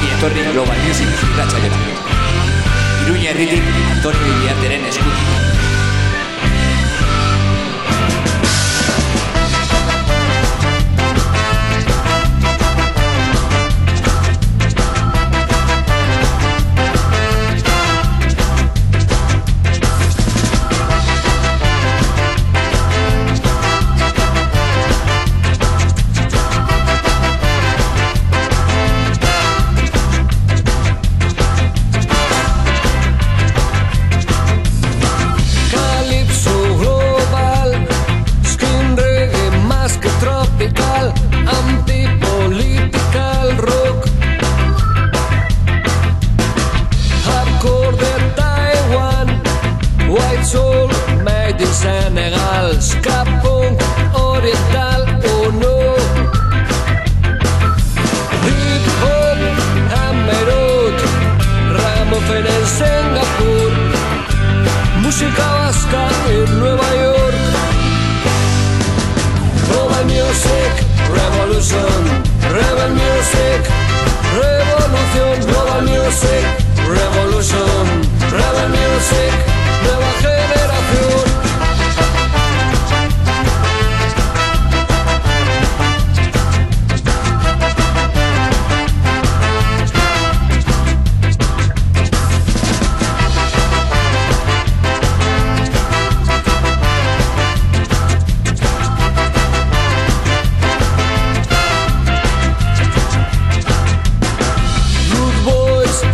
Ongi etorri Global Music irratsaioa. Iruña herritik Antonio Iriarteren eskutik.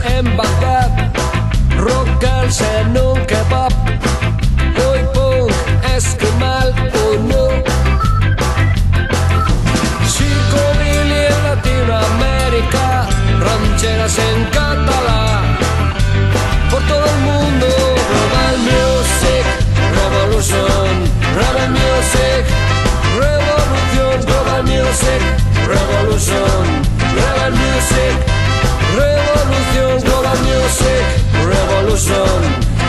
En Bagdad, rock girls en un kebab, hoy punk esquimal Revolución, Global Music. Revolution,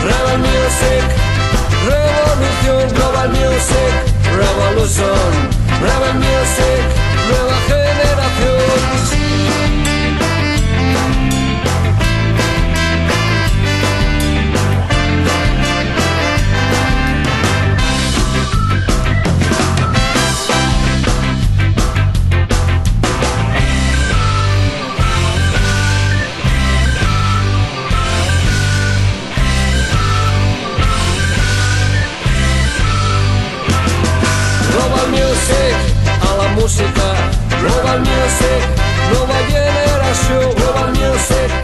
Rebel Music Revolución, Global Music. Revolution, Rebel Music Nueva generación. Global Music, nueva generación. Global Music.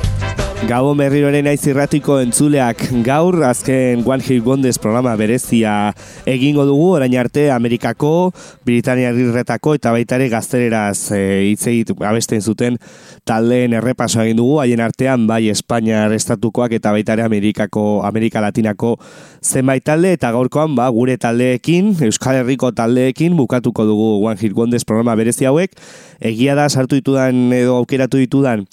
Gabon berriroren naiz irratiko entzuleak. Gaur azken One Hit Wonders programa berezia egingo dugu. Orain arte Amerikako, Britania Rirretako eta baita ere gaztereraz e, hitz egit abesten zuten taldeen errepaso egin dugu. Haien artean bai Espainiar estatukoak eta baita ere Amerikako Amerika Latinako zenbait talde. Eta gaurkoan ba gure taldeekin Euskal Herriko taldeekin bukatuko dugu One Hit Wonders programa berezi hauek. Egia da sartu ditudan edo aukeratu ditudan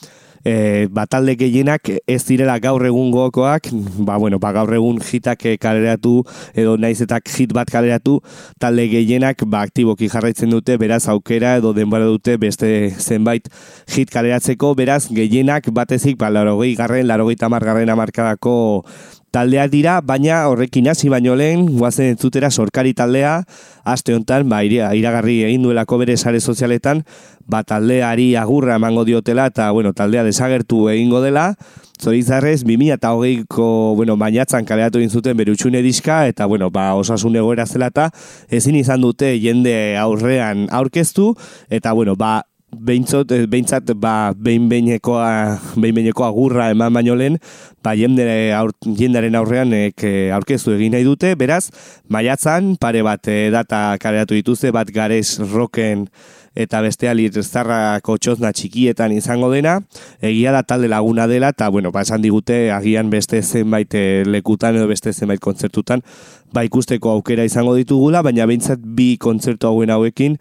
e, ba, talde gehienak ez direla gaur egun gokoak, ba, bueno, ba, gaur egun hitak eh, kaleratu edo naiz eta hit bat kaleratu, talde gehienak ba, aktiboki jarraitzen dute, beraz aukera edo denbora dute beste zenbait hit kaleratzeko, beraz gehienak batezik, ba, larogei garren, larogei tamar garren amarkadako taldeak dira, baina horrekin hasi baino lehen, guazen entzutera sorkari taldea, aste honetan, ba, ira- iragarri egin duelako bere sare sozialetan, ba, taldeari agurra emango diotela, eta, bueno, taldea desagertu egingo dela, Zorizarrez, 2008ko, bueno, bainatzan kaleratu egin zuten bere utxune diska, eta, bueno, ba, osasun egoera zela eta ezin izan dute jende aurrean aurkeztu, eta, bueno, ba, behintzot, eh, behintzat, ba, behin behinekoa, behin behinekoa agurra eman baino lehen, ba, jende, aur, jendaren aurrean ek, eh, aurkeztu egin nahi dute, beraz, maiatzan, pare bat eh, data kaleratu dituzte, bat gares roken eta bestea lirzarrako txozna txikietan izango dena, egia da talde laguna dela, eta, bueno, ba, esan digute, agian beste zenbait lekutan edo beste zenbait kontzertutan, ba, ikusteko aukera izango ditugula, baina behintzat bi kontzertu hauen hauekin,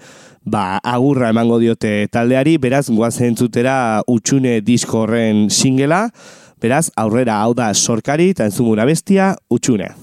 ba, agurra emango diote taldeari, beraz, guazen entzutera utxune disko horren singela, beraz, aurrera hau da sorkari, eta entzunguna bestia, utxune.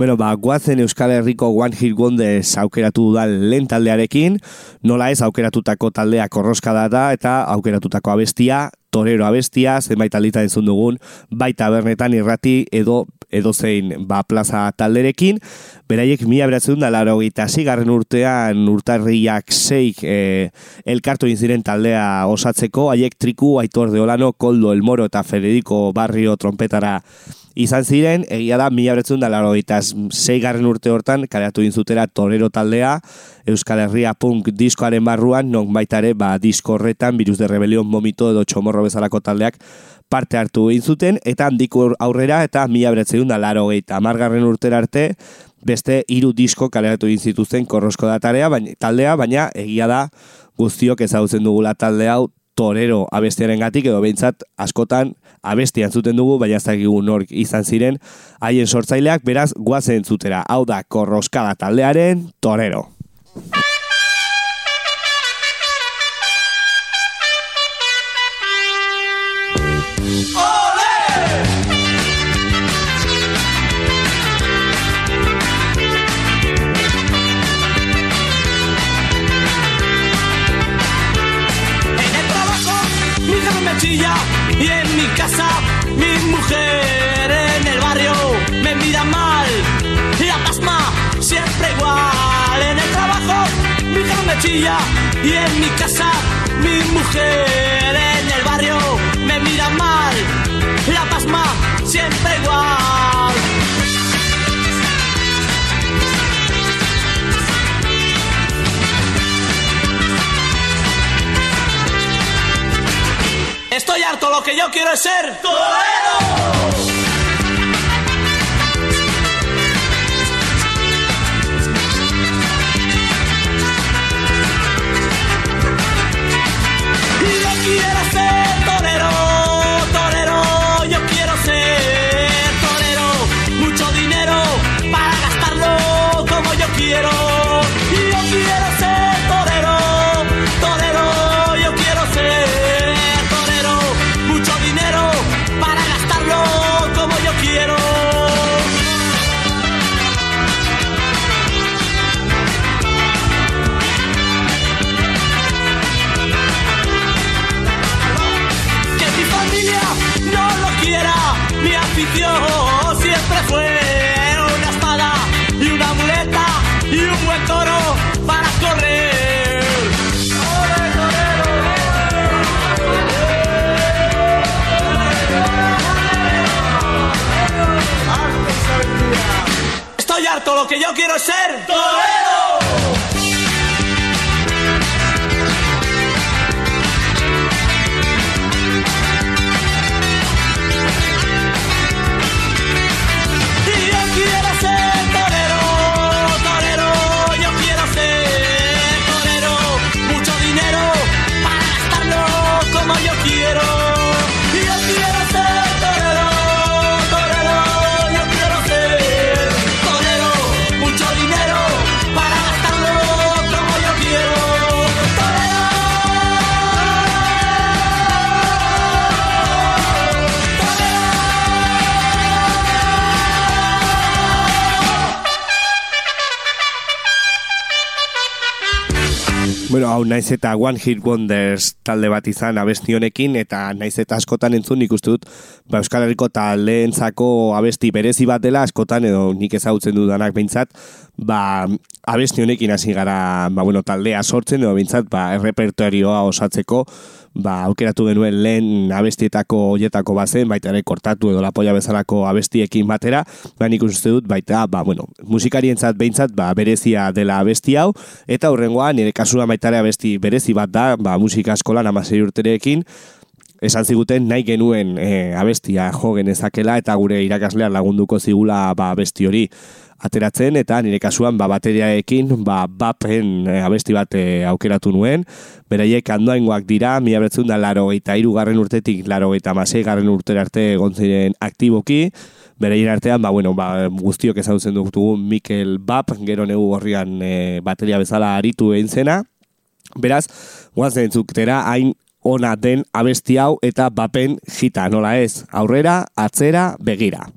Bueno, ba, guazen Euskal Herriko One Hit Wonders aukeratu da lehen taldearekin, nola ez aukeratutako taldea korroska da eta aukeratutako abestia torero abestia, zenbait aldita entzun dugun, baita bernetan irrati edo edo zein ba, plaza talderekin, beraiek mila beratzen da laro gita zigarren urtean urtarriak zeik e, elkartu inziren taldea osatzeko, haiek triku, aitor de olano, koldo, elmoro eta Federico Barrio trompetara izan ziren, egia da, mila beretzen da, laro eta zeigarren urte hortan, kareatu inzutera torero taldea, Euskal Herria punk diskoaren barruan, non baitare, ba, disko horretan, virus de rebelion momito edo txomorro bezalako taldeak, parte hartu egin zuten, eta handiko aurrera, eta mila beretzen da, laro amargarren urtera arte, beste hiru disko kaleratu egin zituzten korrosko datarea, baina, taldea, baina egia da guztiok ezagutzen dugula talde hau torero abestiaren gatik, edo behintzat askotan abesti zuten dugu, baina ez dakigu nork izan ziren, haien sortzaileak beraz guazen zutera, hau da korroskada taldearen torero. Casa mi mujer en el barrio me mira mal. La pasma siempre igual en el trabajo mi hija me chilla y en mi casa mi mujer lo que yo quiero es ser torero. Que yo quiero ser. Hau naiz eta One Hit Wonders talde bat izan abesti honekin eta naiz eta askotan entzun nik uste dut ba, Euskal Herriko taldeentzako abesti berezi bat dela askotan edo nik ezagutzen dudanak behintzat ba, abesti honekin hasi gara ba, bueno, taldea sortzen edo behintzat ba, errepertorioa osatzeko ba, aukeratu genuen lehen abestietako hoietako bazen, baita ere kortatu edo lapoia bezalako abestiekin batera, ba, nik uste dut baita, ba, bueno, musikarientzat behintzat ba, berezia dela abesti hau, eta horrengoa nire kasua baita ere abesti berezi bat da, ba, musika eskolan amasei urterekin, esan ziguten nahi genuen e, abestia jo genezakela eta gure irakaslean lagunduko zigula ba, abesti hori ateratzen eta nire kasuan ba, bateriaekin ba, bapen e, abesti bat e, aukeratu nuen beraiek andoaingoak dira mila betzun da laro eta irugarren urtetik laro eta masei garren urtera arte egon ziren aktiboki Bereien artean, ba, bueno, ba, guztiok ezagutzen dugu Mikel Bap, gero negu gorrian e, bateria bezala aritu egin zena. Beraz, guazen entzuketera, hain ona den abesti hau eta bapen jita, nola ez? Aurrera, atzera, begira.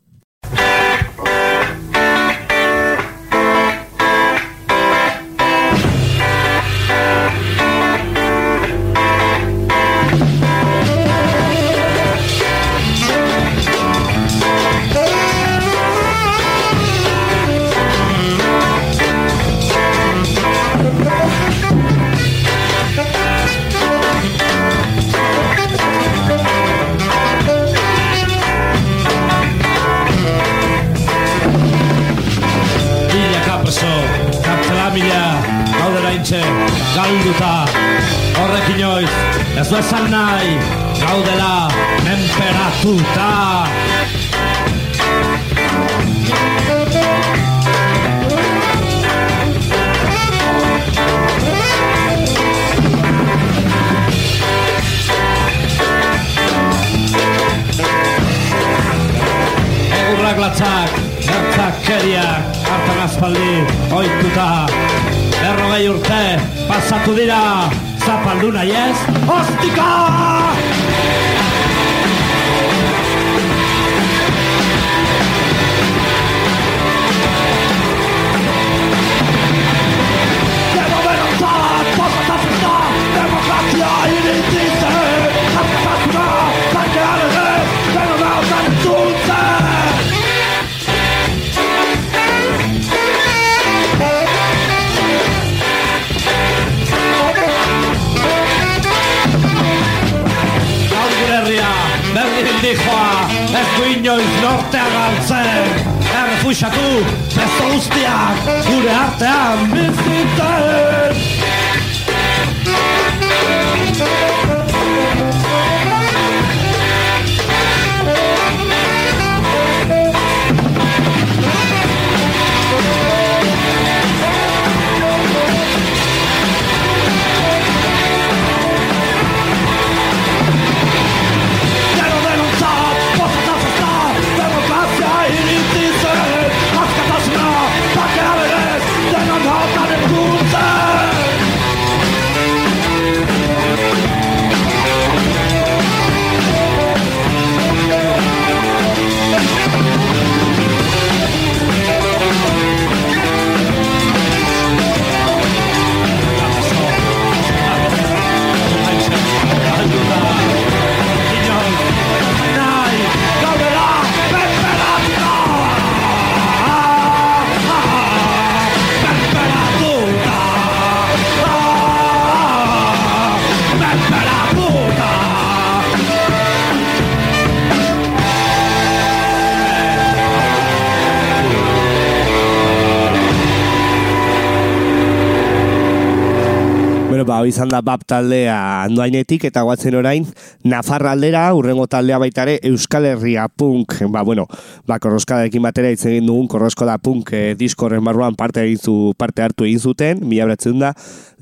Hoi izan da BAP taldea andoainetik eta guatzen orain Nafarra aldera, urrengo taldea baitare Euskal Herria Punk, ba, bueno, ba, korroskadarekin batera hitz egin dugun korroskoda Punk eh, diskorren barruan parte, egin zu, parte hartu egin zuten, mila beratzen da,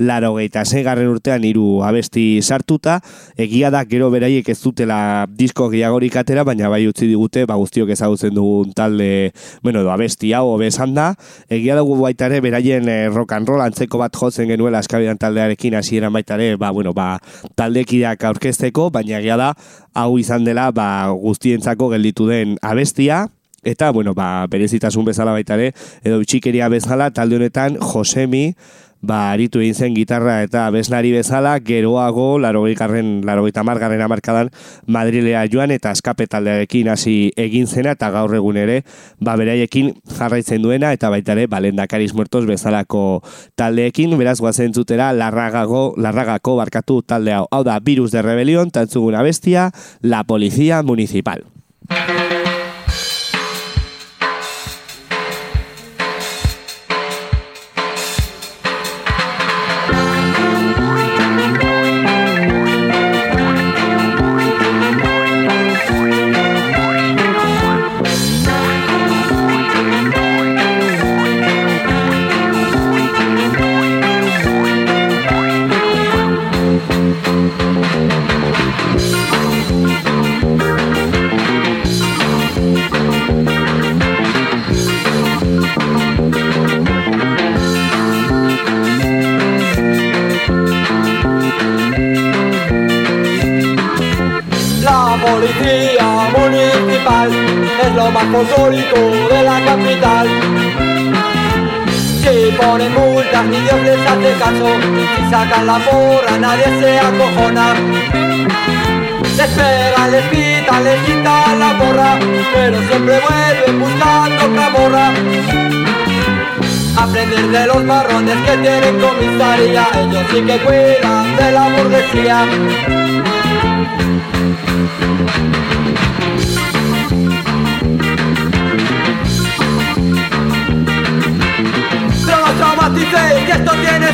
laro gehieta segarren urtean hiru abesti sartuta, egia da gero beraiek ez dutela disko gehiagorik atera, baina bai utzi digute, ba, guztiok ezagutzen dugun talde, bueno, edo abesti hau hobesan da, egia dugu baita ere beraien eh, rock and roll antzeko bat jotzen genuela askabidan taldearekin hasieran baita ere, ba, bueno, ba, taldekideak aurkezteko, baina egia da, hau izan dela, ba, guztientzako gelditu den abestia, eta, bueno, ba, berezitasun bezala baita ere, edo txikeria bezala, talde honetan, Josemi, ba, aritu egin zen gitarra eta abeslari bezala, geroago, larogeikarren, larogeita margarren amarkadan, Madrilea joan eta eskape taldearekin hasi egin zena, eta gaur egun ere, ba, beraiekin jarraitzen duena, eta baita ere, balendakariz muertos bezalako taldeekin, beraz, guazen zutera, larragago, larragako barkatu talde hau. Da, virus de rebelión, tantzuguna bestia, la policía municipal.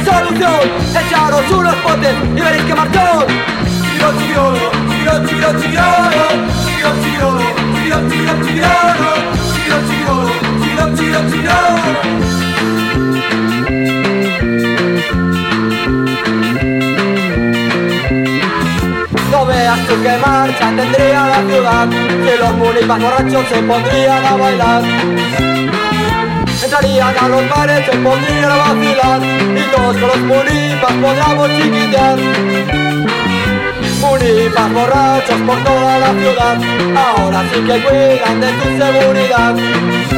Solución Echaros unos potes y veréis que marchón Chiro, chiro, chiro, chiro, chiro Chiro, chiro, chiro, chiro, chiro Chiro, chiro, chiro, chiro, chiro No veas tú qué marcha tendría la ciudad Si los munipas borrachos se pondrían a bailar Entrarían a los bares, se pondrían a vacilar Y todos los munipas podríamos chiquitear. Munipas borrachos por toda la ciudad Ahora sí que cuidan de tu seguridad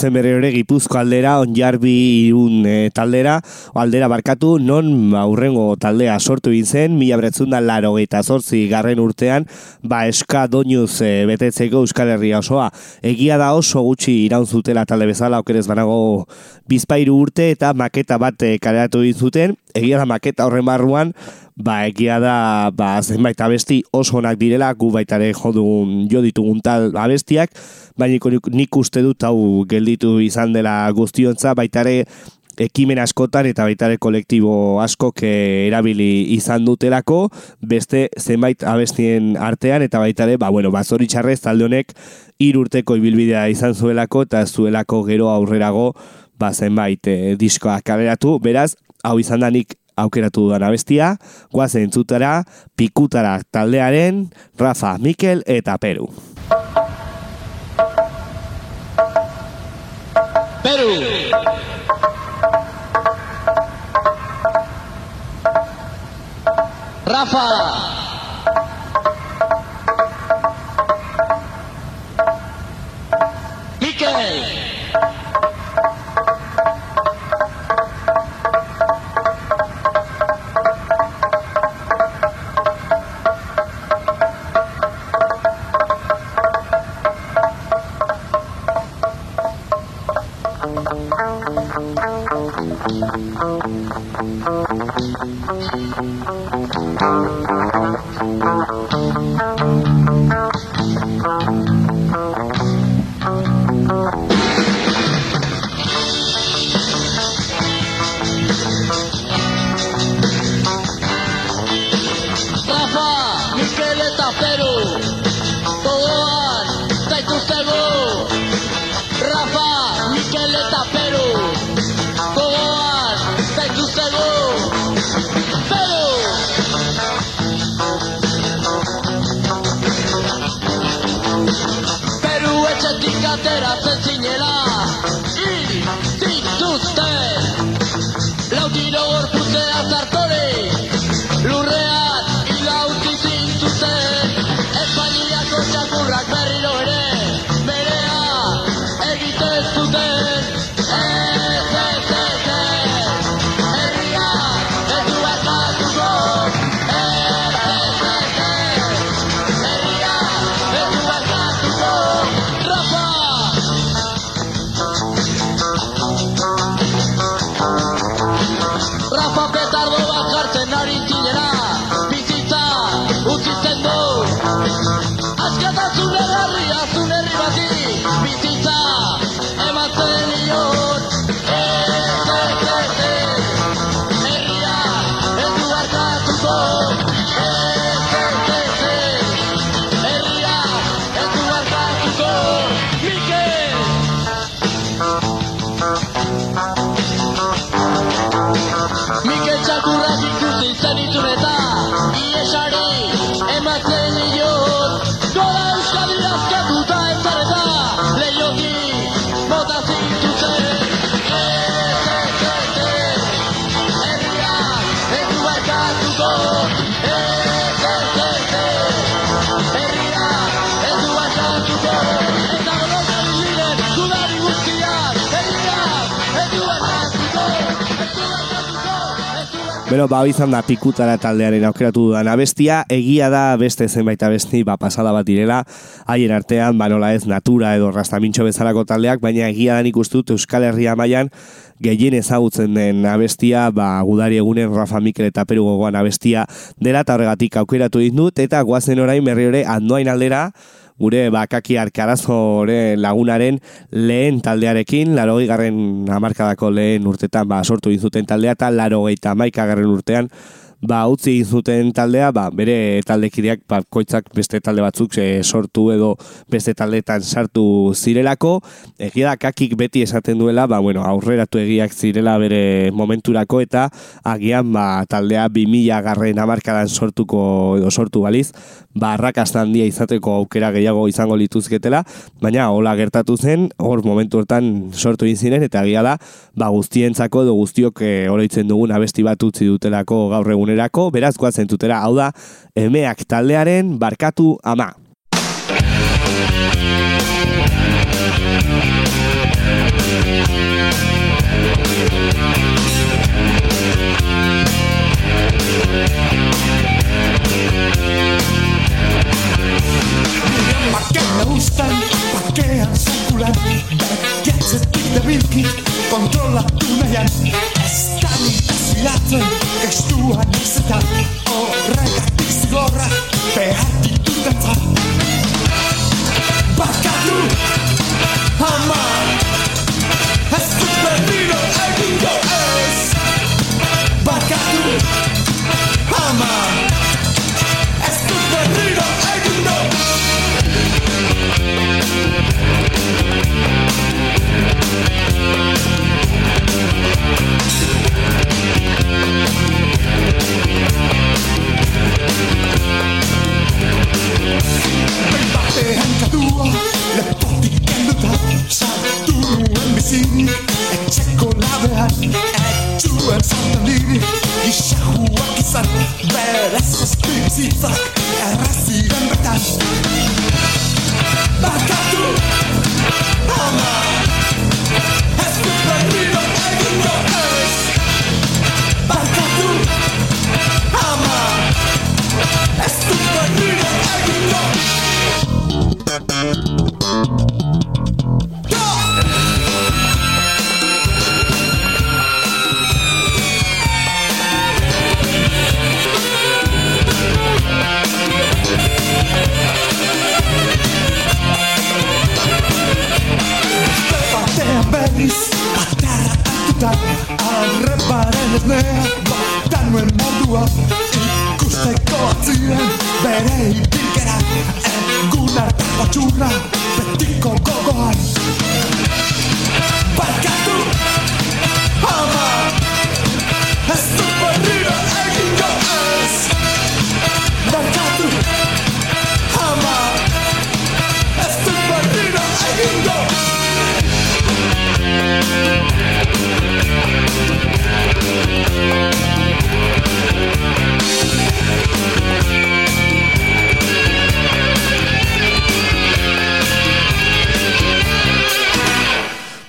Bazen berri ere Gipuzko aldera, onjarbi irun e, taldera, aldera barkatu, non aurrengo taldea sortu egin zen, mila beretzunda laro eta zortzi garren urtean, ba eska doinuz e, betetzeko Euskal Herria osoa. Egia da oso gutxi iraun zutela talde bezala, okerez banago bizpairu urte eta maketa bat e, kaleratu egin zuten, egia da maketa horren barruan, ba egia da ba, zenbait abesti oso onak direla, gu baitare jodugun jo ditugun tal abestiak, baina nik- uste dut hau gelditu izan dela guztiontza, baitare ekimen askotan eta baitare kolektibo askok eh, erabili izan dutelako, beste zenbait abestien artean, eta baitare, ba, bueno, ba, zoritxarrez talde honek hiru urteko ibilbidea izan zuelako, eta zuelako gero aurrerago, ba, zenbait eh, diskoak kaleratu, beraz, hau izan da nik aukeratu dudan abestia, guazen entzutara, pikutara taldearen, Rafa, Mikel eta Peru. Perú. Rafa. Thank you. Bero, ba, izan da pikutara taldearen aukeratu dudan abestia, egia da beste zenbait abesti, ba, pasada bat direla, haien artean, ba, nola ez, natura edo rastamintxo bezalako taldeak, baina egia da nik uste dut Euskal Herria mailan gehien ezagutzen den abestia, ba, gudari egunen Rafa Mikel eta Peru gogoan abestia dela, eta horregatik aukeratu ditut, eta guazen orain berri hori andoain aldera, gure bakaki arkarazoren lagunaren lehen taldearekin, laro garren amarkadako lehen urtetan ba, sortu inzuten taldea, eta laro geita maikagarren urtean ba, utzi zuten taldea, ba, bere taldekideak ba, koitzak beste talde batzuk e, sortu edo beste taldeetan sartu zirelako, egia da kakik beti esaten duela, ba, bueno, aurreratu egiak zirela bere momenturako eta agian ba, taldea 2000 garren amarkadan sortuko edo sortu baliz, ba, arrakasta handia izateko aukera gehiago izango lituzketela, baina hola gertatu zen, hor momentu hortan sortu ziren, eta egia da, ba, guztientzako edo guztiok e, oroitzen dugun abesti bat utzi dutelako gaur egunerako, beraz guazen tutera, hau da, emeak taldearen barkatu ama. Bakean ustan, bakean sekulan Getzetik da bilki, kontrolatu nahian Ez da nik who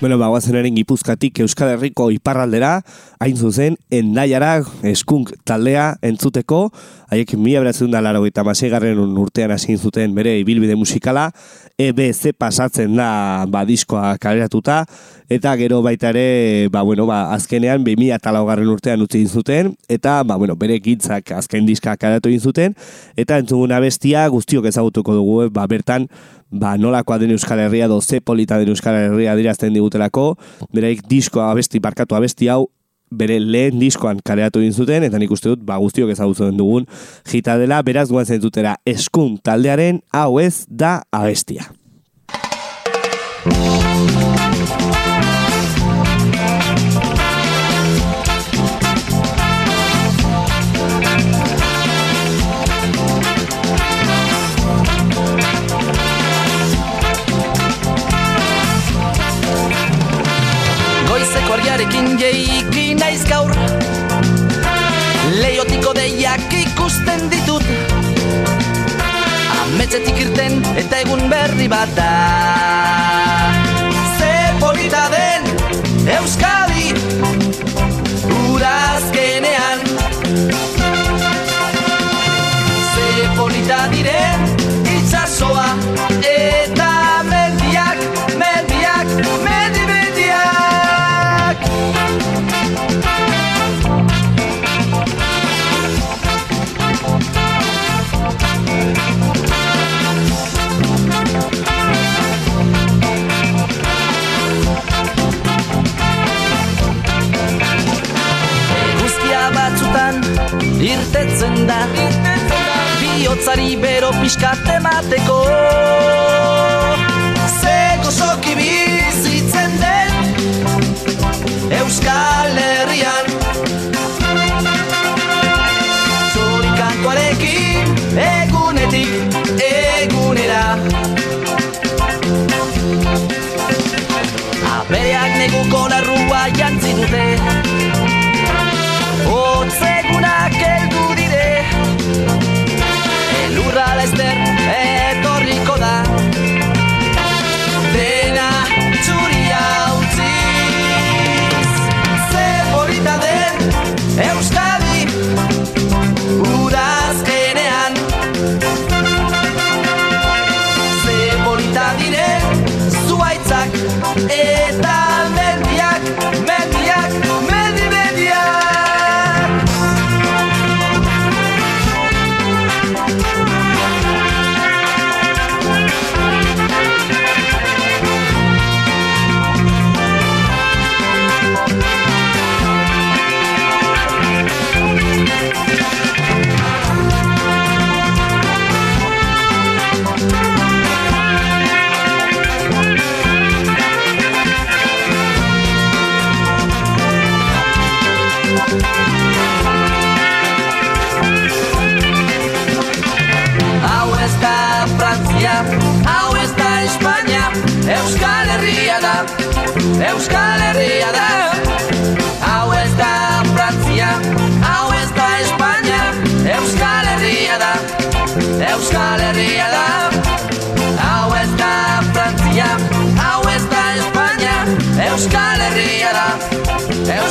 Bueno, ba, guazenaren gipuzkatik Euskal Herriko iparraldera, hain zuzen, endaiara eskunk taldea entzuteko, haiek mila beratzen da laro eta garren urtean hasi zuten bere ibilbide musikala, EBZ pasatzen da ba, diskoa kaleratuta, eta gero baita ere, ba, bueno, ba, azkenean 2000 eta laugarren urtean utzi zuten, eta ba, bueno, bere gitzak azken diska kaleratu zuten, eta entzuguna bestia guztiok ezagutuko dugu, ba, bertan, ba, nolakoa den Euskal Herria, do ze polita den Euskal Herria dirazten digutelako, bereik diskoa abesti, barkatu abesti hau, bere lehen diskoan kareatu egin zuten, eta nik uste dut, ba, guztiok ezagutzen dugun jita dela, beraz guazen dutera eskun taldearen hau ez da abestia. Eta egun berri bat da. Ze polita den Euskadi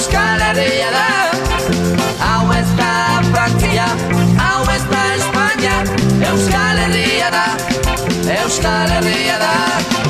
Euskal Herria da. Hau ez da Frantzia, hau ez da Espainia, Euskal Herria da, Euskal Herria da.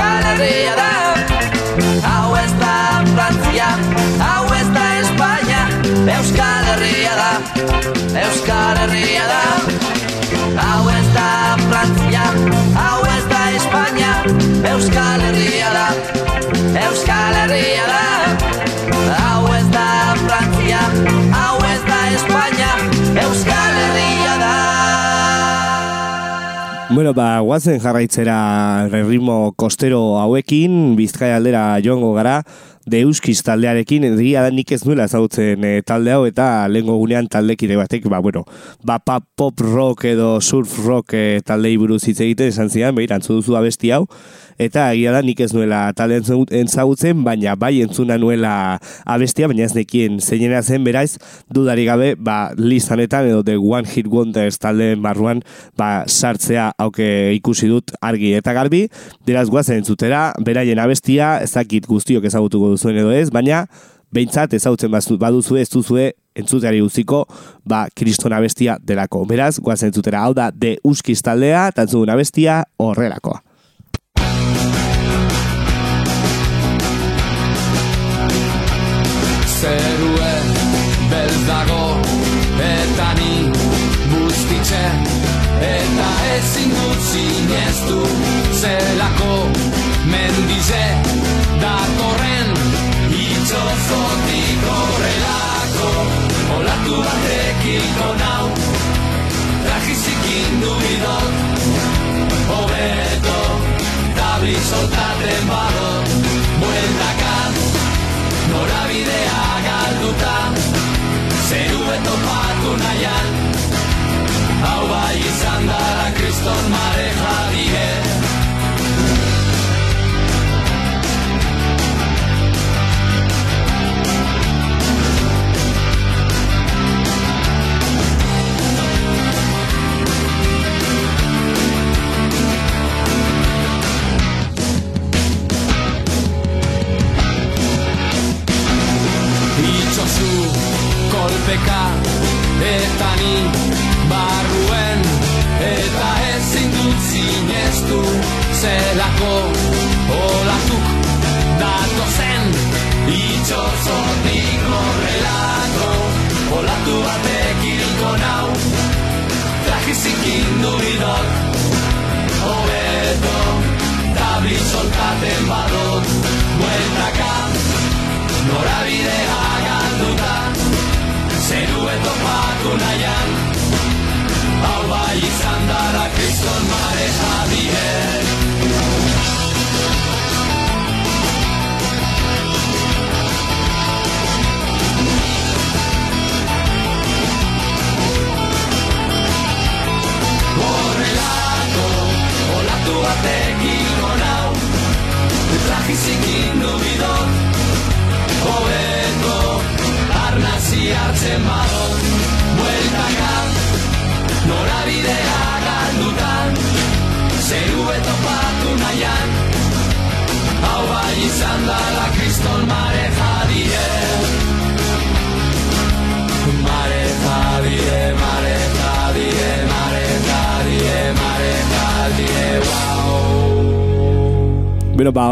Euskal Herria da. Hau ez da Frantzia, hau ez da Espainia, Euskal Herria da, Euskal Herria da. Hau ez da Frantzia, hau ez da Espainia, Euskal Herria da, Euskal Herria da. Hau ez da Frantzia, hau ez da Espainia, Bueno, ba, guazen jarraitzera ritmo kostero hauekin, bizkaia aldera joango gara, deuskiz taldearekin, egia da nik ez nuela ezagutzen e, talde hau, eta lehengo gunean taldekide batek, ba, bueno, ba, pop rock edo surf rock e, taldei buruz hitz egiten esan zidan, behir, antzu duzu abesti hau, eta egia da nik ez nuela talde entzagutzen, baina bai entzuna nuela abestia, baina ez nekien zeinena zen, beraz, dudari gabe, ba, listanetan edo The One Hit Wonders taldeen barruan, ba, sartzea hauke ikusi dut argi eta garbi, beraz guazen entzutera, beraien abestia, ezakit guztiok ezagutuko duzuen edo ez, baina behintzat ezagutzen bazu- baduzue, ez duzue entzuteari utziko, ba, kriston abestia delako. Beraz, guazen entzutera, hau da, de uskiz taldea, tantzugun abestia horrelakoa. Zerue belz dago eta ni buztitxe eta ezin dut sinestu zelako mendize datorren itxozotik horrelako. Olatu batekiko nau trajizikin du bidot hobeto tabli soltaten badot nahian Hau bai izan dara kriston mare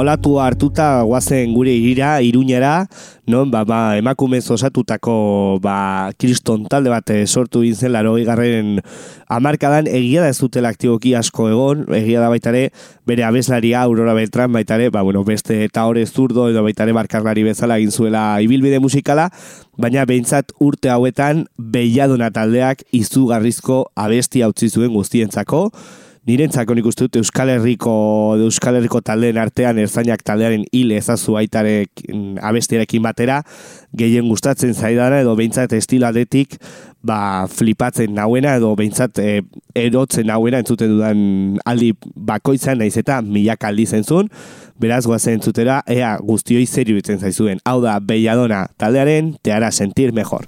Bero, ba, olatu hartuta guazen gure irira, iruñera, non, ba, ba, emakumez osatutako, ba, kriston talde bat eh, sortu gintzen, laro garren amarkadan, egia da ez dutela aktiboki asko egon, egia da baitare, bere abeslaria, Aurora Beltran, baitare, ba, bueno, beste eta hori zurdo, edo baitare markarlari bezala egin zuela ibilbide musikala, baina behintzat urte hauetan, behiadona taldeak izugarrizko abesti utzi zuen guztientzako, Nirentzako nik uste dut Euskal Herriko Euskal Herriko taldeen artean erzainak taldearen hil ezazu aitarek abestiarekin batera gehien gustatzen zaidana edo behintzat estilo aldetik ba, flipatzen nauena edo behintzat e, erotzen nauena entzuten dudan aldi bakoitzan naiz eta milak aldi zentzun. Beraz guazen entzutera ea guztioi zer iruditzen zaizuen. Hau da Belladona taldearen te hará sentir mejor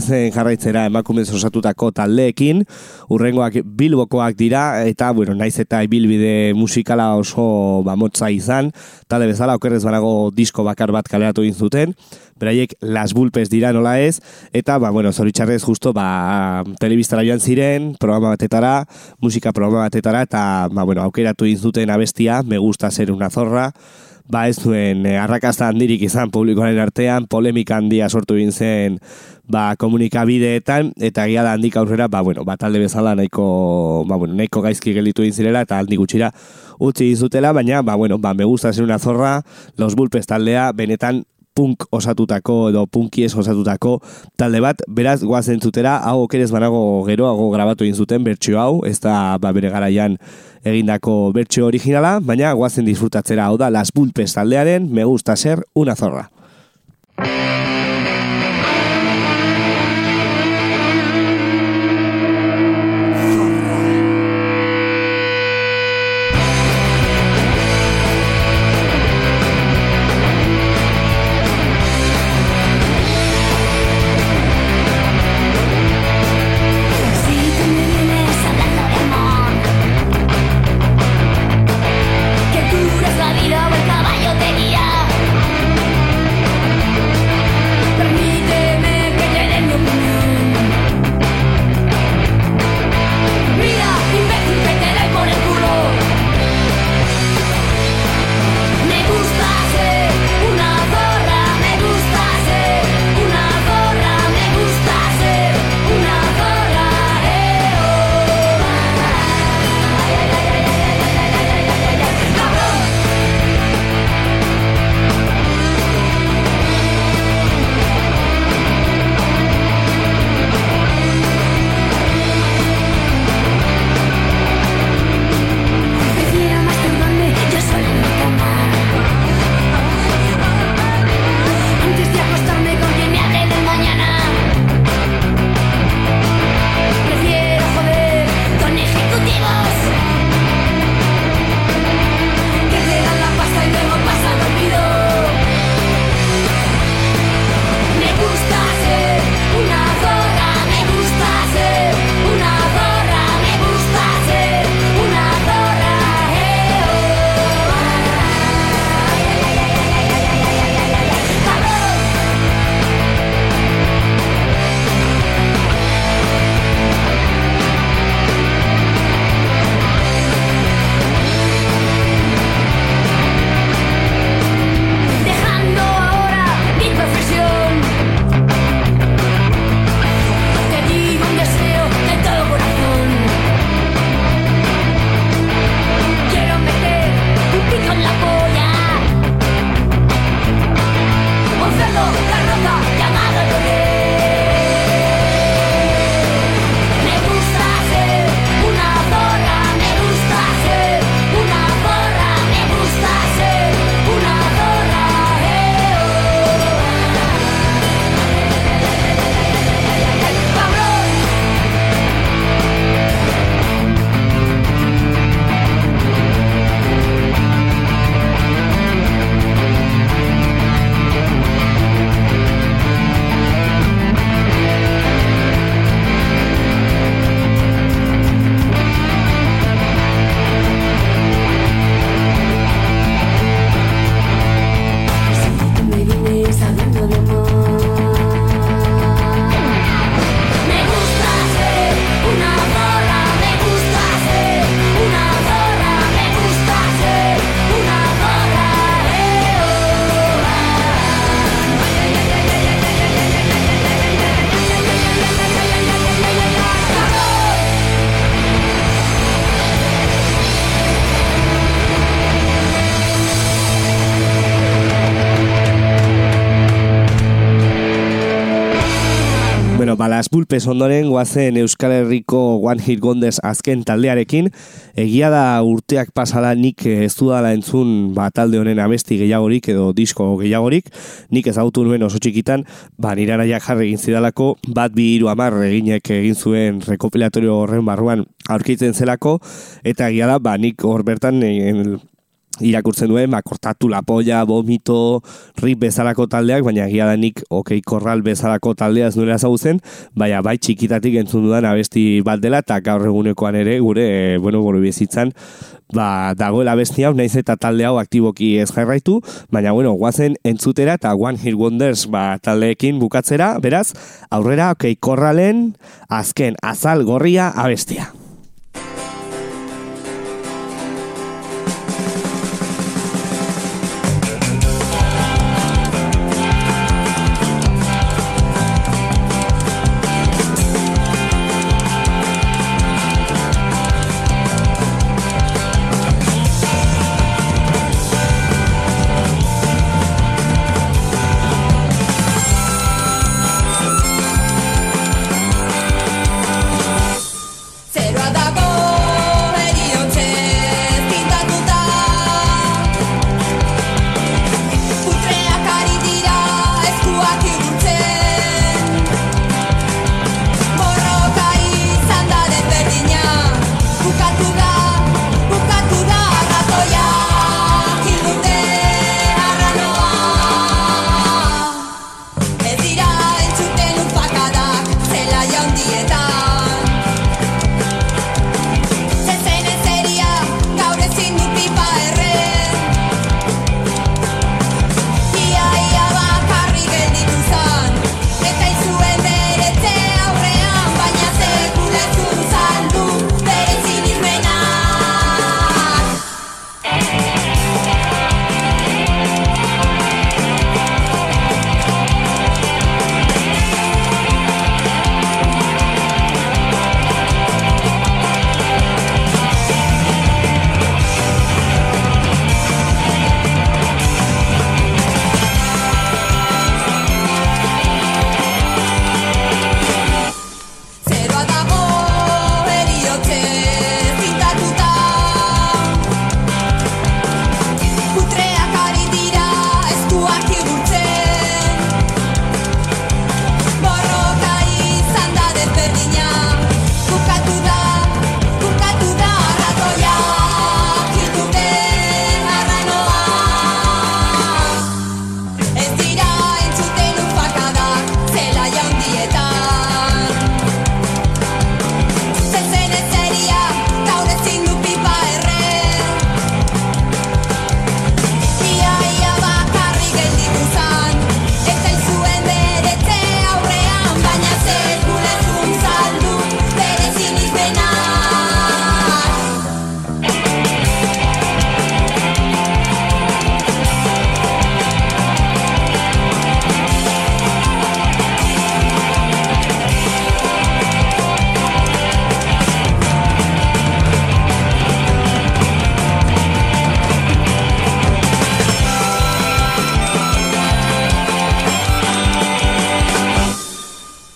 guazen jarraitzera emakumez osatutako taldeekin, urrengoak bilbokoak dira, eta, bueno, naiz eta ibilbide musikala oso ba, motza izan, talde bezala, okerrez banago disko bakar bat kaleratu zuten, beraiek las bulpes dira nola ez, eta, ba, bueno, zoritxarrez justo, ba, telebistara joan ziren, programa batetara, musika programa batetara, eta, ba, bueno, aukeratu zuten abestia, me gusta ser una zorra, ba ez zuen eh, arrakasta handirik izan publikoaren artean, polemika handia sortu egin zen ba, komunikabideetan, eta egia da handik aurrera, ba, bueno, ba, talde bezala nahiko, ba, bueno, nahiko gaizki gelditu egin zirela, eta handik gutxira utzi izutela, baina, ba, bueno, ba, me gusta ser una zorra, los bulpes taldea, benetan punk osatutako edo punkies osatutako talde bat, beraz goazen zutera, hau okerez banago geroago grabatu egin zuten bertsio hau, ez da ba, bere garaian egindako bertsio originala, baina goazen disfrutatzera hau da Las Bulpes taldearen Me gusta ser una zorra. Las Bulpes ondoren guazen Euskal Herriko One Hit Wonders azken taldearekin, egia da urteak pasala nik ez dudala entzun ba, talde honen abesti gehiagorik edo disko gehiagorik, nik ezagutu nuen oso txikitan, ba, nire anaiak jarri egin zidalako, bat bi hiru hamar eginek egin zuen rekopilatorio horren barruan aurkitzen zelako, eta egia da, ba, nik hor bertan irakurtzen duen, ba, kortatu la polla, vomito, rip bezalako taldeak, baina egia da nik, okei, korral bezalako taldea ez nuela ezagutzen, baina bai txikitatik entzun dudan abesti bat dela, eta gaur egunekoan ere, gure, e, bueno, gure bizitzan, ba, dagoela abesti hau, naiz eta talde hau aktiboki ez jarraitu, baina, bueno, guazen entzutera eta One Hit Wonders ba, taldeekin bukatzera, beraz, aurrera, okei, korralen, azken, azal gorria abestia.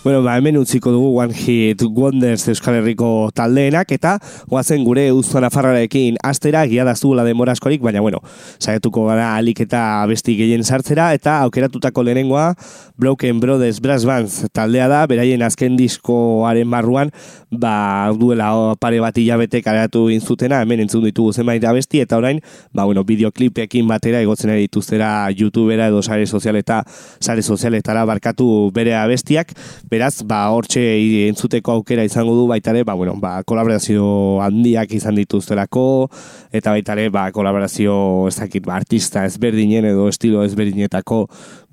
Bueno, ba, hemen utziko dugu One Hit Wonders Euskal Herriko taldeenak, eta guazen gure uzto nafarrarekin astera, gia dazugula demora askorik, baina bueno, saietuko gara alik eta besti gehien sartzera, eta aukeratutako lehenengoa Broken Brothers Brass Bands taldea da, beraien azken diskoaren barruan, ba, duela pare bat hilabete kaleratu inzutena, hemen entzun ditugu zenbait abesti, eta orain, ba, bueno, bideoklipekin batera egotzen ari dituztera youtubera edo sare sozialeta, sare sozialetara barkatu bere abestiak, beraz, ba, hortxe entzuteko aukera izango du baita ere, ba, bueno, ba, kolaborazio handiak izan dituztelako, eta baita ere, ba, kolaborazio, ez dakit, ba, artista ezberdinen edo estilo ezberdinetako,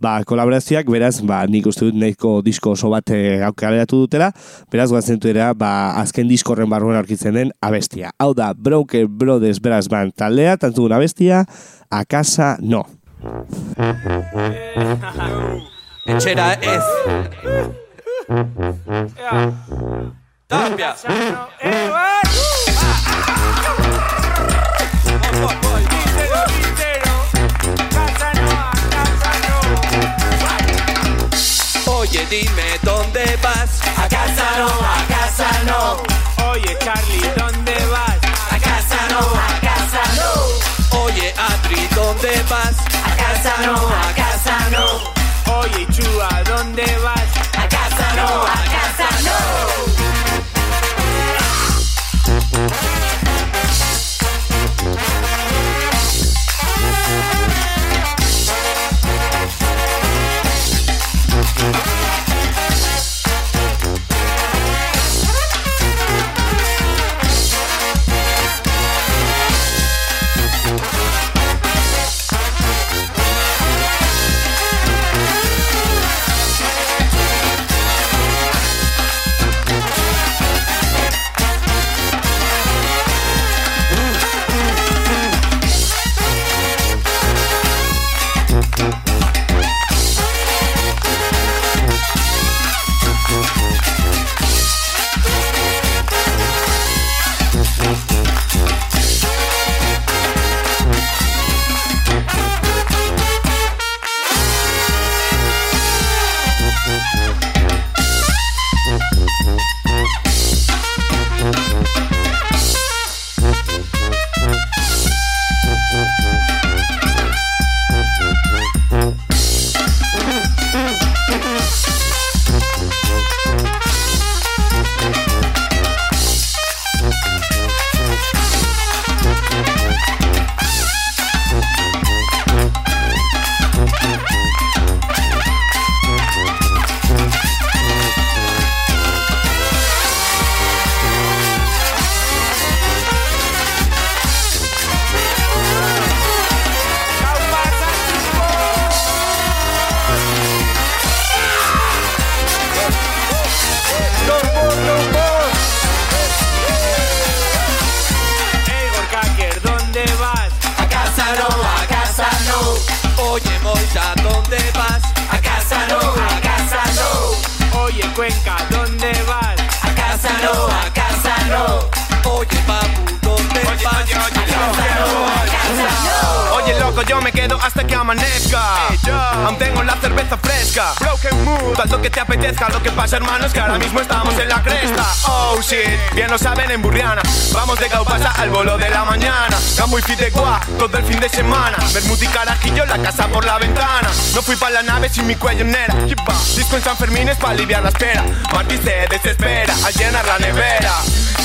ba, kolaborazioak, beraz, ba, nik uste dut nahiko disko oso bat eh, aukeratu dutela, beraz, guazentu era, ba, azken diskorren barruan aurkitzen den abestia. Hau da, Broken Brothers Brass Band taldea, tantzugun abestia, A Casa No. Etxera ez. Tapia. Oye, dime dónde vas. A casa no, a casa no. Oye, Charlie, ¿dónde vas? A casa no, a casa no. Oye, Adri, ¿dónde vas? A casa no, a casa no. Oye, Chua, ¿dónde vas? A casa no, a casa yo me quedo hasta que amanezca. Tengo la cerveza fresca. Broken mood. Haz lo que te apetezca. Lo que pasa, hermano, es que ahora mismo estamos en la cresta. Oh shit, bien lo saben en Burriana. Vamos de Gaupasa al bolo de la mañana. Gambo y Fidegua, todo el fin de semana. Bermud y carajillo, la casa por la ventana. No fui para la nave sin mi cuello en nera. Disco en San Fermín es para aliviar la espera. Marty se desespera al llenar la nevera.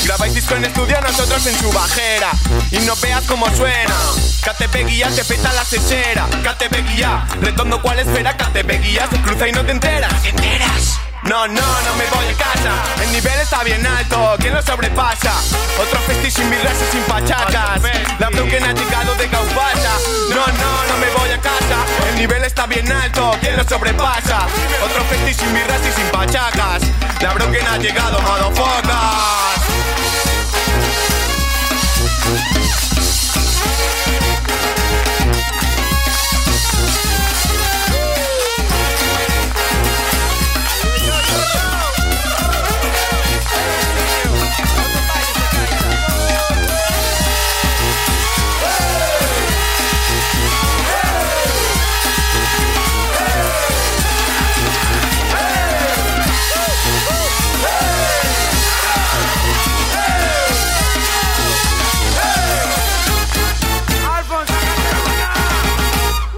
Grabáis disco en estudio, nosotros en su bajera. Y no veas cómo suena. KTP guía te peta la sechera. KTP guía, redondo cual espera. KTP guía se cruza y no te enteras. ¿Te enteras? No, no, no me voy a casa. El nivel está bien alto, ¿quién lo sobrepasa? Otro festi sin birras y sin pachacas. La Broken ha llegado de Gaupasa. No, no, no me voy a casa. El nivel está bien alto, ¿quién lo sobrepasa? Otro festi sin birras y sin pachacas. La Broken ha llegado, motherfuckers.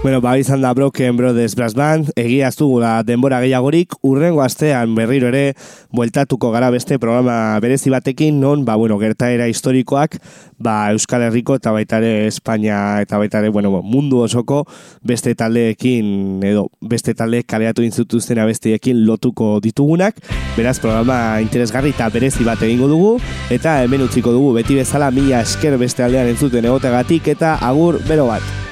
Bueno, ba, izan da Broken Brothers Brass Band, egia dugula denbora gehiagorik, urrengo astean berriro ere bueltatuko gara beste programa berezi batekin, non, ba, bueno, gertaera historikoak, ba, Euskal Herriko eta baita ere Espainia eta baita ere, bueno, mundu osoko beste taldeekin, edo beste talde kaleatu inzutuzten abestiekin lotuko ditugunak, beraz programa interesgarri eta berezi bat egingo dugu, eta hemen utziko dugu beti bezala mila esker beste aldean entzuten egotegatik, eta agur bero bat.